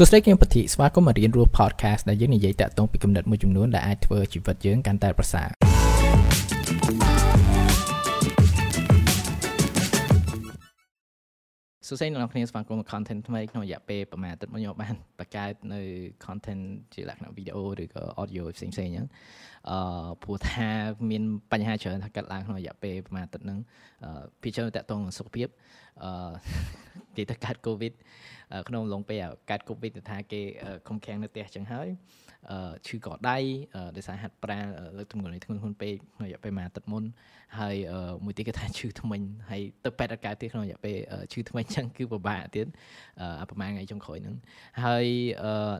សួស្តីគឹមពធីស្វាគមន៍មករៀនរស់ podcast ដែលយើងនិយាយតាក់ទងពីគំនិតមួយចំនួនដែលអាចធ្វើជីវិតយើងកាន់តែប្រសើរ សួស្តីអ្នកនរគ្នាស្វាគមន៍មក content ថ្មីក្នុងរយៈពេលប្រហែលអាទិត្យមុនខ្ញុំបានបង្កើតនៅ content ជាលក្ខណៈវីដេអូឬក៏ audio ផ្សេងៗអញ្ចឹងអឺព្រោះថាមានបញ្ហាច្រើនថាកាត់ឡើងក្នុងរយៈពេលប្រហែលអាទិត្យហ្នឹងពីច្រើនតាក់ទងនឹងសុខភាពអឺនិយាយទៅកើត covid ក្នុងឡុងពេលកើតកូវីដទៅថាគេខំខាំងនៅផ្ទះចឹងហើយ ឈឺកដៃដោយសារហាត់ប្រាណលើកទម្ងន់នេះធ្ងន់ធ្ងរពេកក្នុងរយៈពេលមួយអាទិត្យមុនហើយមួយទៀតគេថាឈឺធ្មេញហើយទៅពេទ្យអាការទៀតក្នុងរយៈពេលឈឺធ្មេញចឹងគឺពិបាកទៀតប្រហែលថ្ងៃចុងក្រោយហ្នឹងហើយ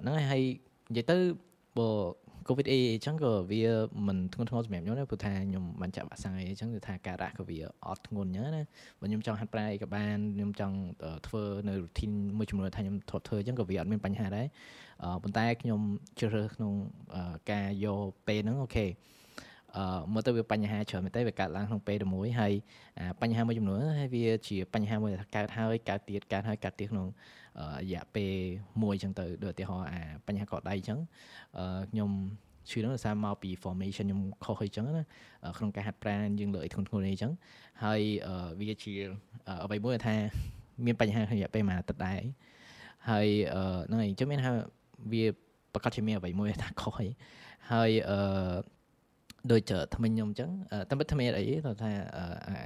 ហ្នឹងហើយនិយាយទៅបើ COVID អីអញ្ចឹងក៏វាមិនធ្ងន់ធ្ងរសម្រាប់ខ្ញុំដែរព្រោះថាខ្ញុំបានចាក់វ៉ាក់សាំងអីអញ្ចឹងគឺថាការរ៉ាក់ក៏វាអត់ធ្ងន់អញ្ចឹងណាបើខ្ញុំចង់ហាត់ប្រាណអីក៏បានខ្ញុំចង់ធ្វើនៅ routine មួយចំនួនថាខ្ញុំធ្លាប់ធ្វើអញ្ចឹងក៏វាអត់មានបញ្ហាដែរប៉ុន្តែខ្ញុំជ្រើសរើសក្នុងការយកពេលហ្នឹងអូខេអឺ មើលទៅវាបញ្ហាច្រើនមែនទេវាកើតឡើងក្នុងពេលតែមួយហើយបញ្ហាមួយចំនួនហើយវាជាបញ្ហាមួយដែលកើតហើយកើតទៀតកើតហើយកើតទៀតក្នុងរយៈពេលមួយអញ្ចឹងទៅដូចឧទាហរណ៍អាបញ្ហាកដៃអញ្ចឹងខ្ញុំឈឺហ្នឹងដោយសារមកពី formation ខ្ញុំខុសអីចឹងណាក្នុងការហាត់ប្រាណយើងលើអីធ្ងន់ធ្ងរអីចឹងហើយវាជាអ្វីមួយថាមានបញ្ហាក្នុងរយៈពេលមួយអាទិត្យដែរហើយហ្នឹងហើយអញ្ចឹងមានថាវាប្រកាសជាមានអ្វីមួយថាខុសអីហើយអឺ ដូចថ្មិញខ្ញុំអញ្ចឹងតែមិនថ្មីអីទៅថា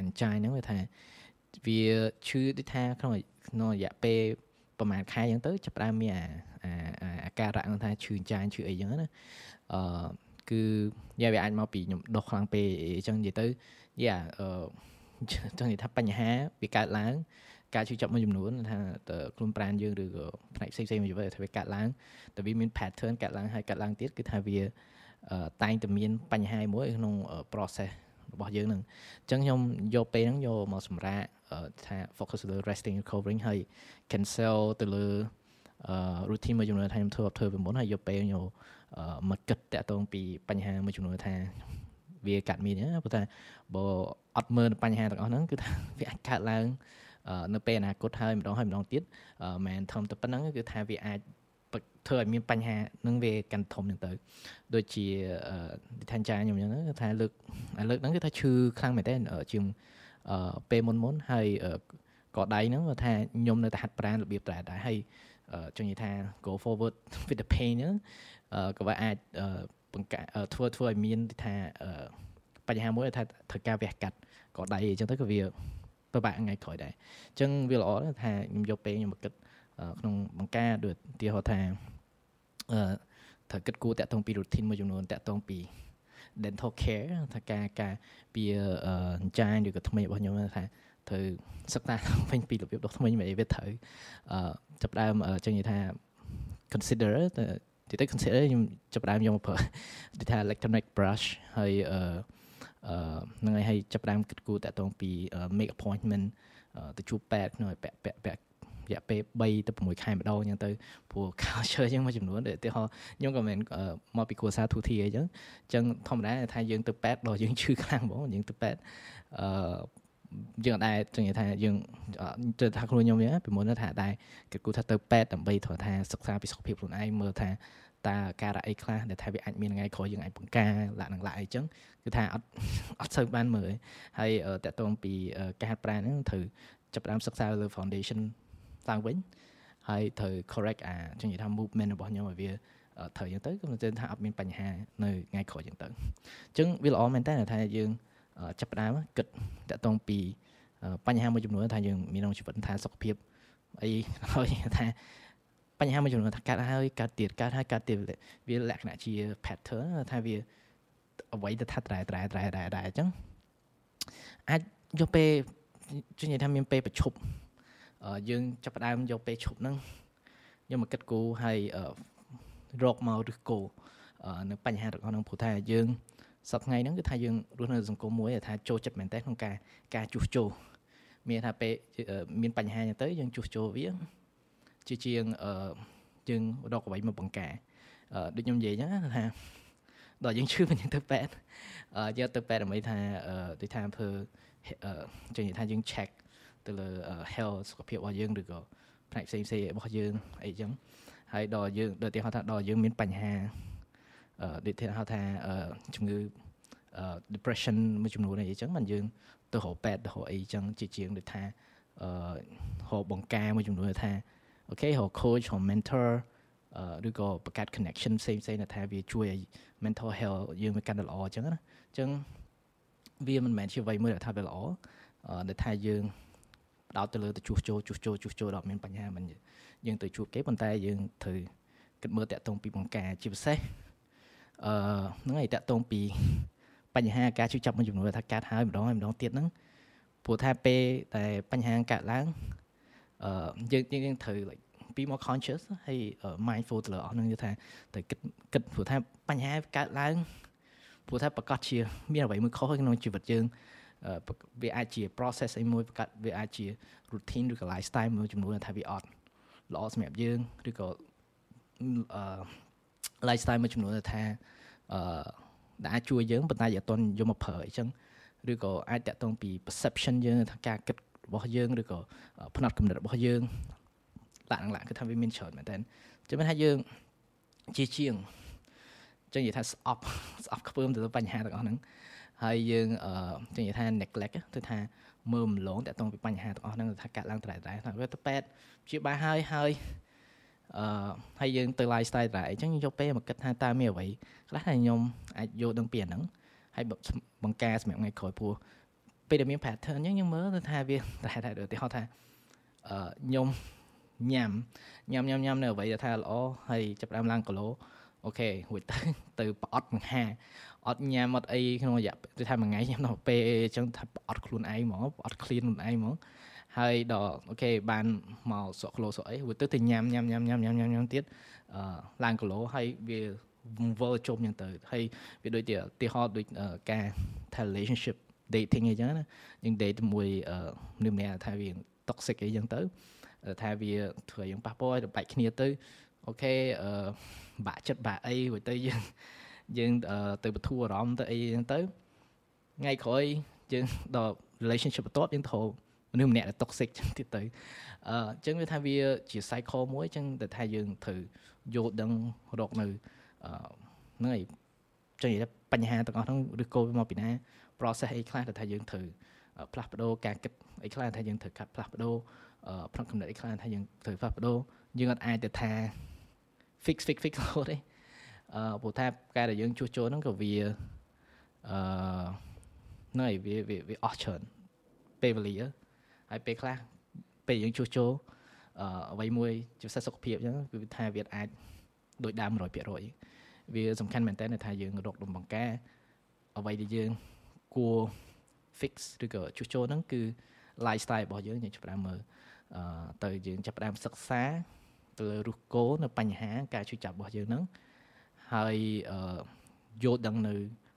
អញ្ចាញហ្នឹងវាថាវាឈឺដូចថាក្នុងក្នុងរយៈពេលប្រហែលខែអញ្ចឹងទៅចាប់ផ្ដើមមានអាអាការៈហ្នឹងថាឈឺអញ្ចាញឈឺអីអញ្ចឹងណាអឺគឺយ៉ាវាអាចមកពីខ្ញុំដុសខ្លាំងពេកអញ្ចឹងនិយាយទៅយ៉ាអឺចង់និយាយថាបញ្ហាវាកើតឡើងការជួយចាប់មួយចំនួនថាខ្លួនប្រានយើងឬក៏ផ្នែកផ្សេងផ្សេងមួយជីវិតថាវាកាត់ឡើងតែវាមាន pattern កាត់ឡើងហើយកាត់ឡើងទៀតគឺថាវា តែងតែមានបញ្ហាមួយក្នុង process របស់យើងហ្នឹងអញ្ចឹងខ្ញុំយកពេលហ្នឹងយកមកសម្រាប់ថា focus លើ resting recovering ហើយ cancel ទៅលើ routine មួយចំនួនថាខ្ញុំធ្វើអត់ធ្វើពីមុនហើយយកពេលខ្ញុំមកគិតតាក់ទងពីបញ្ហាមួយចំនួនថាវាកាត់មានណាព្រោះថាបើអត់មើលបញ្ហាទាំងអស់ហ្នឹងគឺថាវាអាចកើតឡើងនៅពេលអនាគតហើយម្ដងហើយម្ដងទៀតមិនធំតែប៉ុណ្្នឹងគឺថាវាអាច ធ្វើឲ្យមានបញ្ហានឹងវាកាន់ធំហ្នឹងទៅ ដូចជាថាចាខ្ញុំអញ្ចឹងថាលើកលើកហ្នឹងគឺថាឈឺខ្លាំងមែនតើជាងពេលមុនមុនហើយកដៃហ្នឹងថាខ្ញុំនៅតែហាត់ប្រាណរបៀបដែរដែរហើយចង់និយាយថា go forward with the pain ហ្នឹងក៏វាអាចបង្កធ្វើធ្វើឲ្យមានថាបញ្ហាមួយថាត្រូវការវះកាត់ក៏ដៃអញ្ចឹងទៅក៏វាពិបាកថ្ងៃក្រោយដែរអញ្ចឹងវាល្អថាខ្ញុំយកពេលខ្ញុំមកគិត ក្នុងបង្ការដូចទីហោថាអឺត្រូវគិតគូរតាក់ទងពី routine មួយចំនួនតាក់ទងពី dental care ថាការការពីអញ្ចាញឬក៏ថ្មីរបស់ខ្ញុំថាត្រូវសិក្សាវិញពីរបៀបដុសថ្មីមិនអីវាត្រូវអឺចាប់ដើមចឹងនិយាយថា consider ទីទៅ consider ខ្ញុំចាប់ដើមយកមកប្រើទីថា electronic brush ហើយអឺអឺហ្នឹងហើយចាប់ដើមគិតគូរតាក់ទងពី make appointment ទៅជួបពេទ្យក្នុងពាក់ពាក់ពាក់ រយៈពេល3ទៅ6ខែម្ដងអញ្ចឹងទៅព្រោះ culture អញ្ចឹងមួយចំនួនឧទាហរណ៍ខ្ញុំក៏មិនមកពីគ្រួសារទូធីអីចឹងអញ្ចឹងធម្មតាថាយើងទៅពេទ្យដល់យើងឈឺខ្លាំងហ្មងយើងទៅពេទ្យអឺយើងអត់ដែរចង់និយាយថាយើងទៅថាខ្លួនខ្ញុំវិញពីមុនថាដែរគេគូថាទៅពេទ្យដើម្បីធ្វើថាសិក្សាពីសុខភាពខ្លួនឯងមើលថាតើការៈអីខ្លះដែលថាវាអាចមានថ្ងៃក្រោយយើងអាចបង្ការលក្ខណៈឡាអីចឹងគឺថាអត់អត់សូវបានមើលហើយតកតងពីការហាត់ប្រាណហ្នឹងត្រូវចាប់ផ្ដើមសិក្សាលើ foundation ឡើងវិញហើយត្រូវ correct អាចឹងនិយាយថា movement របស់ខ្ញុំឲ្យវាត្រូវចឹងទៅគឺមិនថាអត់មានបញ្ហានៅថ្ងៃក្រោយចឹងទៅអញ្ចឹងវាល្អមែនតើថាយើងចាប់ផ្ដើមគិតតកតងពីបញ្ហាមួយចំនួនថាយើងមានក្នុងជីវិតថាសុខភាពអីហើយថាបញ្ហាមួយចំនួនថាកាត់ហើយកាត់ទៀតកាត់ហើយកាត់ទៀតវាលក្ខណៈជា pattern ថាវាអ្វីទៅថាត្រែត្រែត្រែត្រែត្រែអញ្ចឹងអាចយកពេលជួយនិយាយថាមានពេលប្រឈប់ យើងចាប់ផ្ដើមយកពេលឈប់ហ្នឹងយកមកគិតគូរហើយរកមកឬគោនៅបញ្ហារបស់ហ្នឹងព្រោះថាយើងសប្តាហ៍ថ្ងៃហ្នឹងគឺថាយើងរស់នៅសង្គមមួយថាចូលចិត្តមែនតើក្នុងការការជួសជុលមានថាពេលមានបញ្ហាអញ្ចឹងទៅយើងជួសជុលវាជាជាងយើងរកអ្វីមកបង្ការដូចខ្ញុំនិយាយអញ្ចឹងថាដល់យើងឈឺយើងទៅពេទ្យយកទៅពេទ្យដើម្បីថាដូចថាធ្វើចង់និយាយថាយើង check ទៅលើ health សុខភាពរបស់យើងឬក៏ផ្នែកផ្សេងផ្សេងរបស់យើងអីចឹងហហើយដល់យើងដល់ទីហៅថាដល់យើងមានបញ្ហាអឺដូចហៅថាជំងឺ depression មួយចំនួនអីចឹងមិនយើងទៅរកពេទ្យទៅរកអីចឹងជាជាងដូចថាអឺរកបង្ការមួយចំនួនថាអូខេរក coach រក mentor ឬក៏បង្កើត connection ផ្សេងផ្សេងថាវាជួយឲ្យ mental health យើងវាកាន់តែល្អអញ្ចឹងណាអញ្ចឹងវាមិនមែនជាអ្វីមួយដែលថាវាល្អដែលថាយើង ផ្ដោតទៅលើទៅជួសជុលជួសជុលជួសជុលដល់មានបញ្ហាមិនយើងទៅជួបគេប៉ុន្តែយើងត្រូវគិតមើលតាក់ទងពីបង្ការជាពិសេសអឺហ្នឹងឯងតាក់ទងពីបញ្ហាការជួបចាប់មួយចំនួនថាកាត់ហើយម្ដងហើយម្ដងទៀតហ្នឹងព្រោះថាពេលតែបញ្ហាកើតឡើងអឺយើងយើងត្រូវ like be more conscious ហើយ mindful ទៅលើអស់ហ្នឹងគឺថាទៅគិតគិតព្រោះថាបញ្ហាកើតឡើងព្រោះថាប្រកាសជា មានអ្វីមួយខុសក្នុងជីវិតយើង វាអាចជា process អីមួយប្រកាសវាអាចជា routine ឬក៏ lifestyle មួយចំនួនថាវាអត់ល្អសម្រាប់យើងឬក៏អឺ lifestyle មួយចំនួនថាអឺដែលអាចជួយយើងប៉ុន្តែយើងអត់ទាន់យកមកប្រើអញ្ចឹងឬក៏អាចតាក់ទងពី perception យើងថាការគិតរបស់យើងឬក៏ផ្នត់គំនិតរបស់យើងឡាក់ឡាក់គឺថាវាមានច្រើនមែនតើចឹងមិនថាយើងជាជាងចឹងនិយាយថាស្អប់ស្អប់ខ្ពើមទៅបញ្ហាទាំងអស់ហ្នឹង ហើយយើងអឺចឹងនិយាយថា neglect ទៅថាមើលម្លងតាក់ទងពីបញ្ហាទាំងអស់ហ្នឹងថាកាត់ឡើងត្រែត្រែថាវាទៅពេទ្យព្យាបាលហើយហើយអឺហើយយើងទៅ lifestyle ដែរអញ្ចឹងយកពេលមកគិតថាតើមានអ្វីខ្លះដែលខ្ញុំអាចយកដឹងពីអាហ្នឹងហើយបង្ការសម្រាប់ថ្ងៃក្រោយព្រោះពេលដែលមាន pattern អញ្ចឹងយើងមើលទៅថាវាតែតែឧទាហរណ៍ថាអឺខ្ញុំញ៉ាំញ៉ាំញ៉ាំញ៉ាំនៅអ្វីដែលថាល្អហើយចាប់ដើមឡើងគីឡូអូខេរួចទៅទៅប្រអត់បង្ហា អត់ញ៉ាំអត់អីក្នុងរយៈទៅថាមួយថ្ងៃញ៉ាំដល់ពេលអញ្ចឹងថាប្រអត់ខ្លួនឯងហ្មងប្រអត់ clean ខ្លួនឯងហ្មងហើយដល់អូខេបានមកសក់គីឡូសក់អីរួចទៅទៅញ៉ាំញ៉ាំញ៉ាំញ៉ាំញ៉ាំញ៉ាំញ៉ាំទៀតអឺឡើងគីឡូហើយវាវិលជុំអញ្ចឹងទៅហើយវាដូចជាទីហោដូចការថា relationship dating អីចឹងណាយើង date ជាមួយមនុស្សម្នាក់ថាវា toxic អីចឹងទៅថាវាធ្វើយើងប៉ះពាល់ឲ្យបែកគ្នាទៅអូខេអឺបាក់ចិត្តបាក់អីរួចទៅយើង យើងទៅបទូអារម្មណ៍ទៅអីហ្នឹងទៅថ្ងៃក្រោយយើងដល់ relationship បន្ទាប់យើងត្រូវមនុស្សម្នាក់ដែល toxic ចឹងទៀតទៅអឺអញ្ចឹងវាថាវាជា cycle មួយអញ្ចឹងតែថាយើងត្រូវយល់ដឹងរកនៅអឺហ្នឹងហើយចឹងនិយាយថាបញ្ហាទាំងអស់ហ្នឹងឬក៏មកពីណា process អីខ្លះដែលថាយើងត្រូវផ្លាស់ប្ដូរការគិតអីខ្លះថាយើងត្រូវកាត់ផ្លាស់ប្ដូរផ្នែកកំណត់អីខ្លះថាយើងត្រូវផ្លាស់ប្ដូរយើងអត់អាចទៅថា fix fix fix រហូតទេ អឺព្រោះថាការដែលយើងជួសជុលហ្នឹងក៏វាអឺណៃវាវាអស់ច្រើនពេលវេលាហើយពេលខ្លះពេលយើងជួសជុលអឺអ្វីមួយជាពិសេសសុខភាពអញ្ចឹងគឺថាវាអាចដូចដើម100%វាសំខាន់មែនតើថាយើងរកដំបង្ការអ្វីដែលយើងគួរ fix ឬក៏ជួសជុលហ្នឹងគឺ lifestyle របស់យើងយើងចាប់ផ្ដើមមើលអឺទៅយើងចាប់ផ្ដើមសិក្សាទៅលើរុះគោនៅបញ្ហាការជួយចាប់របស់យើងហ្នឹង ហើយអឺយល់ដឹងនៅ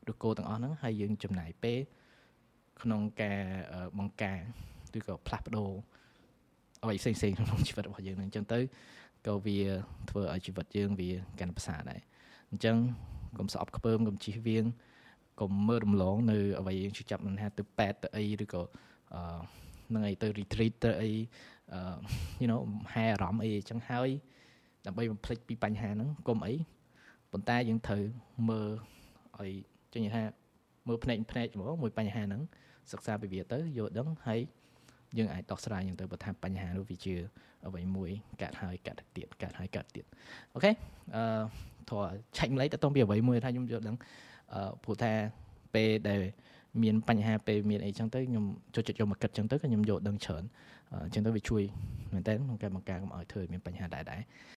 រុះគោទាំងអស់ហ្នឹងហើយយើងចំណាយពេលក្នុងការបង្ការឬក៏ផ្លាស់ប្ដូរអ្វីផ្សេងៗក្នុងជីវិតរបស់យើងហ្នឹងអញ្ចឹងទៅក៏វាធ្វើឲ្យជីវិតយើងវាកាន់ប្រសើរដែរអញ្ចឹងកុំស្អប់ខ្ពើមកុំជិះវៀងកុំមើលរំលងនៅអ្វីយើងជួយចាប់មិនថាទៅប៉ែតទៅអីឬក៏អឺនឹងអីទៅ retreat ទៅអី you know ហែអារម្មណ៍អីចឹងហើយដើម្បីបំភ្លេចពីបញ្ហាហ្នឹងកុំអី ប៉ុន្តែយើងត្រូវមើលឲ្យចឹងនិយាយថាមើលភ្នែកភ្នែកហ្មងមួយបញ្ហាហ្នឹងសិក្សាពីវាទៅយល់ដឹងហើយយើងអាចដោះស្រាយយ៉ាងទៅបើថាបញ្ហានោះវាជាអ្វីមួយកាត់ហើយកាត់ទៀតកាត់ហើយកាត់ទៀតអូខេអឺធေါ်ឆែកម្លេចតទៅពីអ្វីមួយថាខ្ញុំយល់ដឹងអឺព្រោះថាពេលដែលមានបញ្ហាពេលមានអីចឹងទៅខ្ញុំចូលចិត្តយកមកគិតចឹងទៅក៏ខ្ញុំយកដឹងច្រើនអញ្ចឹងទៅវាជួយមែនតើក្នុងការបង្ការកុំឲ្យធ្វើមានបញ្ហាដែរដែរ